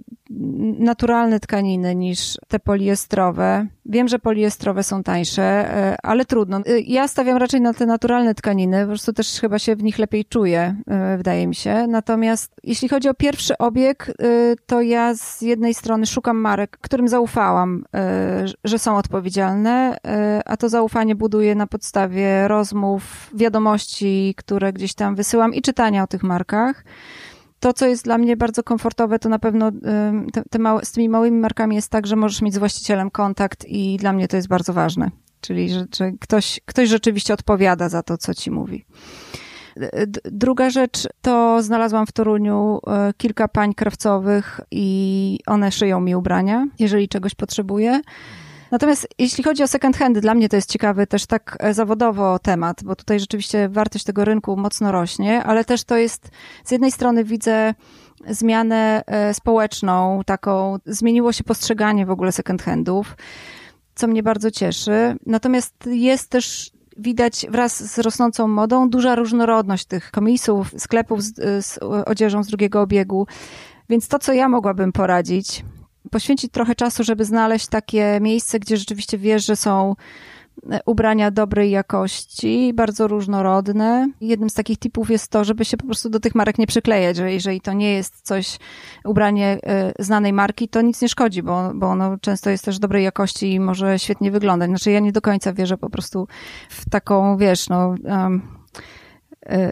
naturalne tkaniny niż te poliestrowe. Wiem, że poliestrowe są tańsze, e, ale trudno. E, ja stawiam raczej na te naturalne tkaniny, po prostu też chyba się w nich lepiej czuję, e, wydaje mi się. Natomiast jeśli chodzi o pierwszy obieg, to ja z jednej strony szukam marek, którym zaufałam, że są odpowiedzialne, a to zaufanie buduję na podstawie rozmów, wiadomości, które gdzieś tam wysyłam i czytania o tych markach to, co jest dla mnie bardzo komfortowe, to na pewno te, te małe, z tymi małymi markami jest tak, że możesz mieć z właścicielem kontakt i dla mnie to jest bardzo ważne. Czyli, że, że ktoś, ktoś rzeczywiście odpowiada za to, co ci mówi. Druga rzecz to znalazłam w Toruniu e, kilka pań krawcowych i one szyją mi ubrania, jeżeli czegoś potrzebuję. Natomiast jeśli chodzi o second handy, dla mnie to jest ciekawy też tak e, zawodowo temat, bo tutaj rzeczywiście wartość tego rynku mocno rośnie, ale też to jest, z jednej strony widzę zmianę e, społeczną, taką, zmieniło się postrzeganie w ogóle second handów, co mnie bardzo cieszy. Natomiast jest też widać wraz z rosnącą modą duża różnorodność tych komisów, sklepów z, z odzieżą z drugiego obiegu. Więc to, co ja mogłabym poradzić, poświęcić trochę czasu, żeby znaleźć takie miejsce, gdzie rzeczywiście wiesz, że są e, ubrania dobrej jakości, bardzo różnorodne. Jednym z takich typów jest to, żeby się po prostu do tych marek nie przyklejać, że jeżeli to nie jest coś, ubranie e, znanej marki, to nic nie szkodzi, bo, bo ono często jest też dobrej jakości i może świetnie wyglądać. Znaczy ja nie do końca wierzę po prostu w taką, wiesz, no... Um,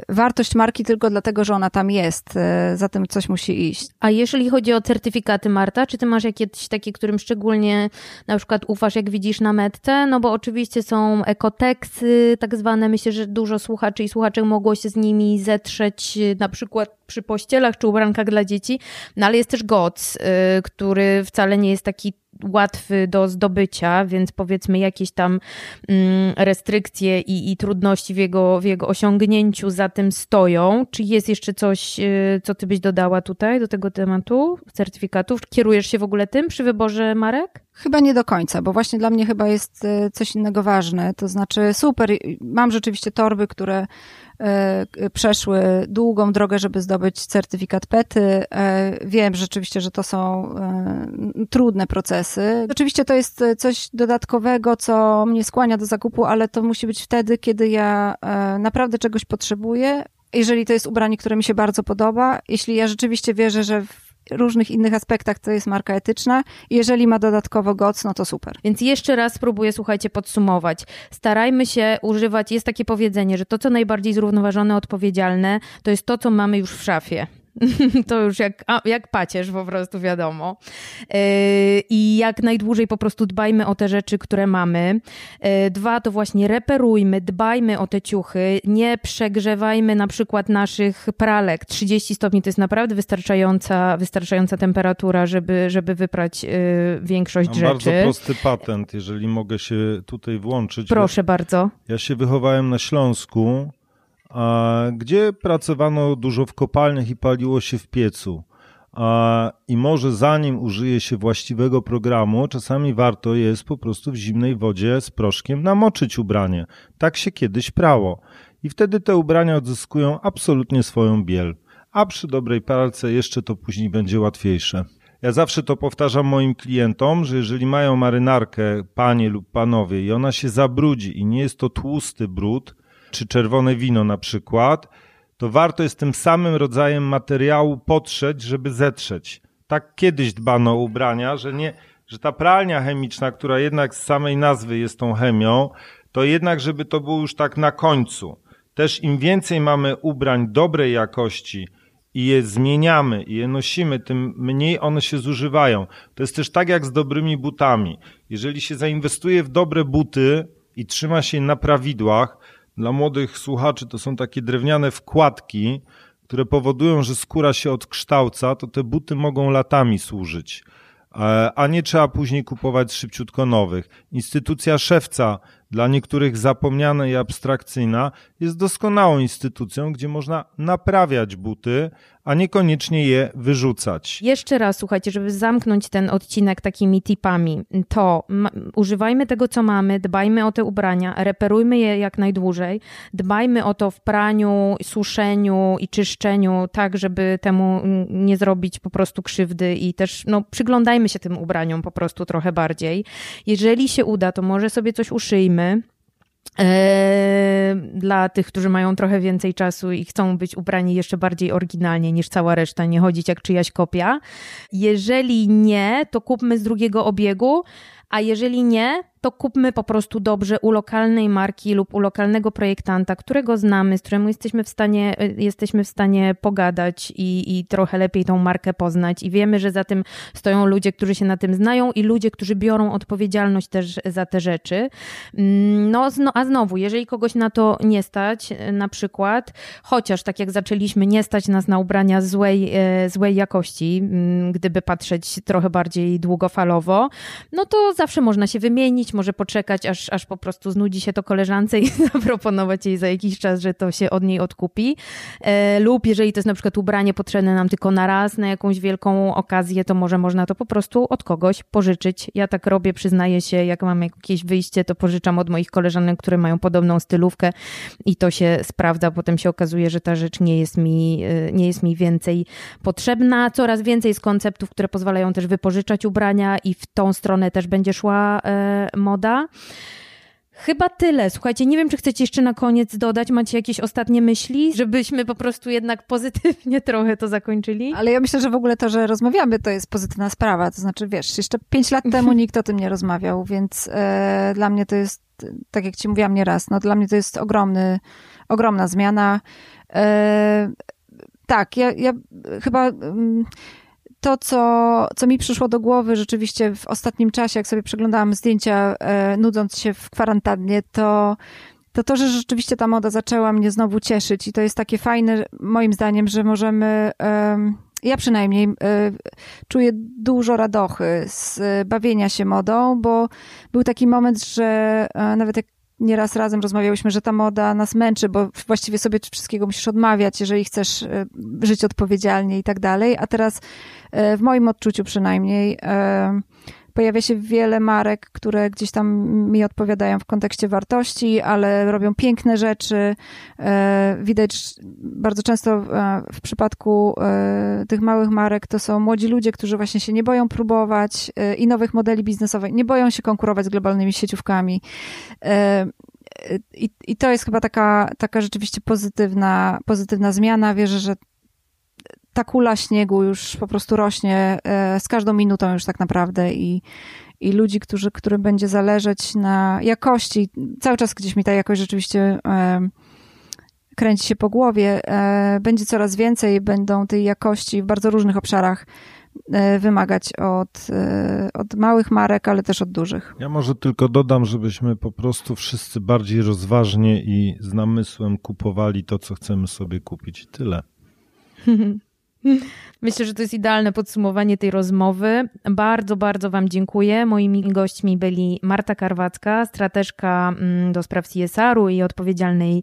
wartość marki tylko dlatego, że ona tam jest. Y, za tym coś musi iść. A jeżeli chodzi o certyfikaty, Marta, czy ty masz jakieś takie, którym szczególnie na przykład ufasz, jak widzisz na metce? No bo oczywiście są ekoteksy tak zwane. Myślę, że dużo słuchaczy i słuchaczek mogło się z nimi zetrzeć y, na przykład przy pościelach czy ubrankach dla dzieci. No ale jest też GOC, który wcale nie jest taki łatwy do zdobycia, więc powiedzmy jakieś tam mm, restrykcje i, i trudności w jego, w jego osiągnięciu za tym stoją. Czy jest jeszcze coś, y, co ty byś dodała tutaj do tego tematu certyfikatów? Kierujesz się w ogóle tym przy wyborze marek? Chyba nie do końca, bo właśnie dla mnie chyba jest y, coś innego ważne. To znaczy, super, mam rzeczywiście torby, które y, przeszły długą drogę, żeby zdobyć certyfikat PETY. Wiem rzeczywiście, że to są trudne procesy. Oczywiście to jest coś dodatkowego, co mnie skłania do zakupu, ale to musi być wtedy, kiedy ja naprawdę czegoś potrzebuję. Jeżeli to jest ubranie, które mi się bardzo podoba, jeśli ja rzeczywiście wierzę, że różnych innych aspektach to jest marka etyczna. Jeżeli ma dodatkowo GOC, no to super. Więc jeszcze raz spróbuję, słuchajcie, podsumować. Starajmy się używać, jest takie powiedzenie, że to, co najbardziej zrównoważone, odpowiedzialne, to jest to, co mamy już w szafie. to już jak, jak pacierz po prostu wiadomo. Yy, I jak najdłużej po prostu dbajmy o te rzeczy, które mamy. Yy, dwa, to właśnie reperujmy, dbajmy o te ciuchy, nie przegrzewajmy na przykład naszych pralek. 30 stopni to jest naprawdę wystarczająca, wystarczająca temperatura, żeby, żeby wyprać yy, większość Mam rzeczy. bardzo prosty patent, jeżeli mogę się tutaj włączyć. Proszę bardzo. Ja się wychowałem na Śląsku gdzie pracowano dużo w kopalniach i paliło się w piecu. I może zanim użyje się właściwego programu, czasami warto jest po prostu w zimnej wodzie z proszkiem namoczyć ubranie. Tak się kiedyś prało. I wtedy te ubrania odzyskują absolutnie swoją biel. a przy dobrej pralce jeszcze to później będzie łatwiejsze. Ja zawsze to powtarzam moim klientom, że jeżeli mają marynarkę, panie lub panowie, i ona się zabrudzi i nie jest to tłusty brud, czy czerwone wino na przykład, to warto jest tym samym rodzajem materiału potrzeć, żeby zetrzeć. Tak kiedyś dbano o ubrania, że, nie, że ta pralnia chemiczna, która jednak z samej nazwy jest tą chemią, to jednak, żeby to było już tak na końcu. Też im więcej mamy ubrań dobrej jakości, i je zmieniamy i je nosimy, tym mniej one się zużywają. To jest też tak jak z dobrymi butami. Jeżeli się zainwestuje w dobre buty i trzyma się na prawidłach, dla młodych słuchaczy to są takie drewniane wkładki, które powodują, że skóra się odkształca, to te buty mogą latami służyć, e, a nie trzeba później kupować szybciutko nowych. Instytucja szewca dla niektórych zapomniana i abstrakcyjna, jest doskonałą instytucją, gdzie można naprawiać buty, a niekoniecznie je wyrzucać. Jeszcze raz, słuchajcie, żeby zamknąć ten odcinek takimi tipami, to używajmy tego, co mamy, dbajmy o te ubrania, reperujmy je jak najdłużej, dbajmy o to w praniu, suszeniu i czyszczeniu, tak, żeby temu nie zrobić po prostu krzywdy i też no, przyglądajmy się tym ubraniom po prostu trochę bardziej. Jeżeli się uda, to może sobie coś uszyjmy, dla tych, którzy mają trochę więcej czasu i chcą być ubrani jeszcze bardziej oryginalnie niż cała reszta, nie chodzić jak czyjaś kopia. Jeżeli nie, to kupmy z drugiego obiegu, a jeżeli nie, to kupmy po prostu dobrze u lokalnej marki lub u lokalnego projektanta, którego znamy, z którym jesteśmy w stanie, y, jesteśmy w stanie pogadać i, i trochę lepiej tą markę poznać. I wiemy, że za tym stoją ludzie, którzy się na tym znają i ludzie, którzy biorą odpowiedzialność też za te rzeczy. Mm, no, a znowu, jeżeli kogoś na to nie stać, y, na przykład, chociaż tak jak zaczęliśmy, nie stać nas na ubrania złej, y, złej jakości, mm, gdyby patrzeć trochę bardziej długofalowo, no to zawsze można się wymienić, może poczekać, aż, aż po prostu znudzi się to koleżance i zaproponować jej za jakiś czas, że to się od niej odkupi. E, lub jeżeli to jest na przykład ubranie potrzebne nam tylko na raz, na jakąś wielką okazję, to może można to po prostu od kogoś pożyczyć. Ja tak robię, przyznaję się, jak mam jakieś wyjście, to pożyczam od moich koleżanek, które mają podobną stylówkę i to się sprawdza. Potem się okazuje, że ta rzecz nie jest mi, e, nie jest mi więcej potrzebna. Coraz więcej jest konceptów, które pozwalają też wypożyczać ubrania i w tą stronę też będzie szła e, moda. Chyba tyle. Słuchajcie, nie wiem, czy chcecie jeszcze na koniec dodać, macie jakieś ostatnie myśli, żebyśmy po prostu jednak pozytywnie trochę to zakończyli? Ale ja myślę, że w ogóle to, że rozmawiamy, to jest pozytywna sprawa. To znaczy, wiesz, jeszcze pięć lat temu nikt o tym nie rozmawiał, więc e, dla mnie to jest, tak jak ci mówiłam nieraz, no dla mnie to jest ogromny, ogromna zmiana. E, tak, ja, ja chyba... Mm, to, co, co mi przyszło do głowy rzeczywiście w ostatnim czasie, jak sobie przeglądałam zdjęcia, e, nudząc się w kwarantannie, to, to to, że rzeczywiście ta moda zaczęła mnie znowu cieszyć i to jest takie fajne, moim zdaniem, że możemy, ja przynajmniej e, czuję dużo radochy z bawienia się modą, bo był taki moment, że e, nawet jak nieraz razem rozmawiałyśmy, że ta moda nas męczy, bo właściwie sobie wszystkiego musisz odmawiać, jeżeli chcesz e, żyć odpowiedzialnie i tak dalej. A teraz, e, w moim odczuciu przynajmniej, e, pojawia się wiele marek, które gdzieś tam mi odpowiadają w kontekście wartości, ale robią piękne rzeczy. Widać bardzo często w przypadku tych małych marek to są młodzi ludzie, którzy właśnie się nie boją próbować i nowych modeli biznesowych, nie boją się konkurować z globalnymi sieciówkami. I, I to jest chyba taka, taka rzeczywiście pozytywna, pozytywna zmiana. Wierzę, że ta kula śniegu już po prostu rośnie e, z każdą minutą już tak naprawdę i, i ludzi, którzy, którym będzie zależeć na jakości. Cały czas gdzieś mi ta jakość rzeczywiście e, kręci się po głowie. E, będzie coraz więcej, będą tej jakości w bardzo różnych obszarach wymagać od, od małych marek, ale też od dużych. Ja może tylko dodam, żebyśmy po prostu wszyscy bardziej rozważnie i z namysłem kupowali to, co chcemy sobie kupić. Tyle. Myślę, że to jest idealne podsumowanie tej rozmowy. Bardzo, bardzo Wam dziękuję. Moimi gośćmi byli Marta Karwacka, strateżka mm, do spraw CSR-u i odpowiedzialnej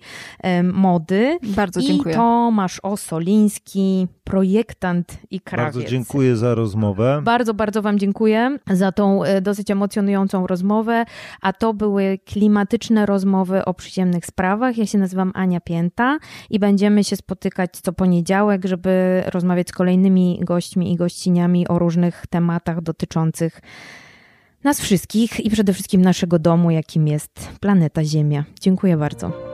mody. Bardzo dziękuję. I Tomasz Osoliński, projektant i krawiec. Bardzo dziękuję za rozmowę. Bardzo, bardzo Wam dziękuję za tą e, dosyć emocjonującą rozmowę. A to były klimatyczne rozmowy o przyziemnych sprawach. Ja się nazywam Ania Pięta i będziemy się spotykać co poniedziałek, żeby rozmawiać z kolejnymi gośćmi i gościniami o różnych tematach dotyczących nas wszystkich i przede wszystkim naszego domu, jakim jest planeta Ziemia. Dziękuję bardzo.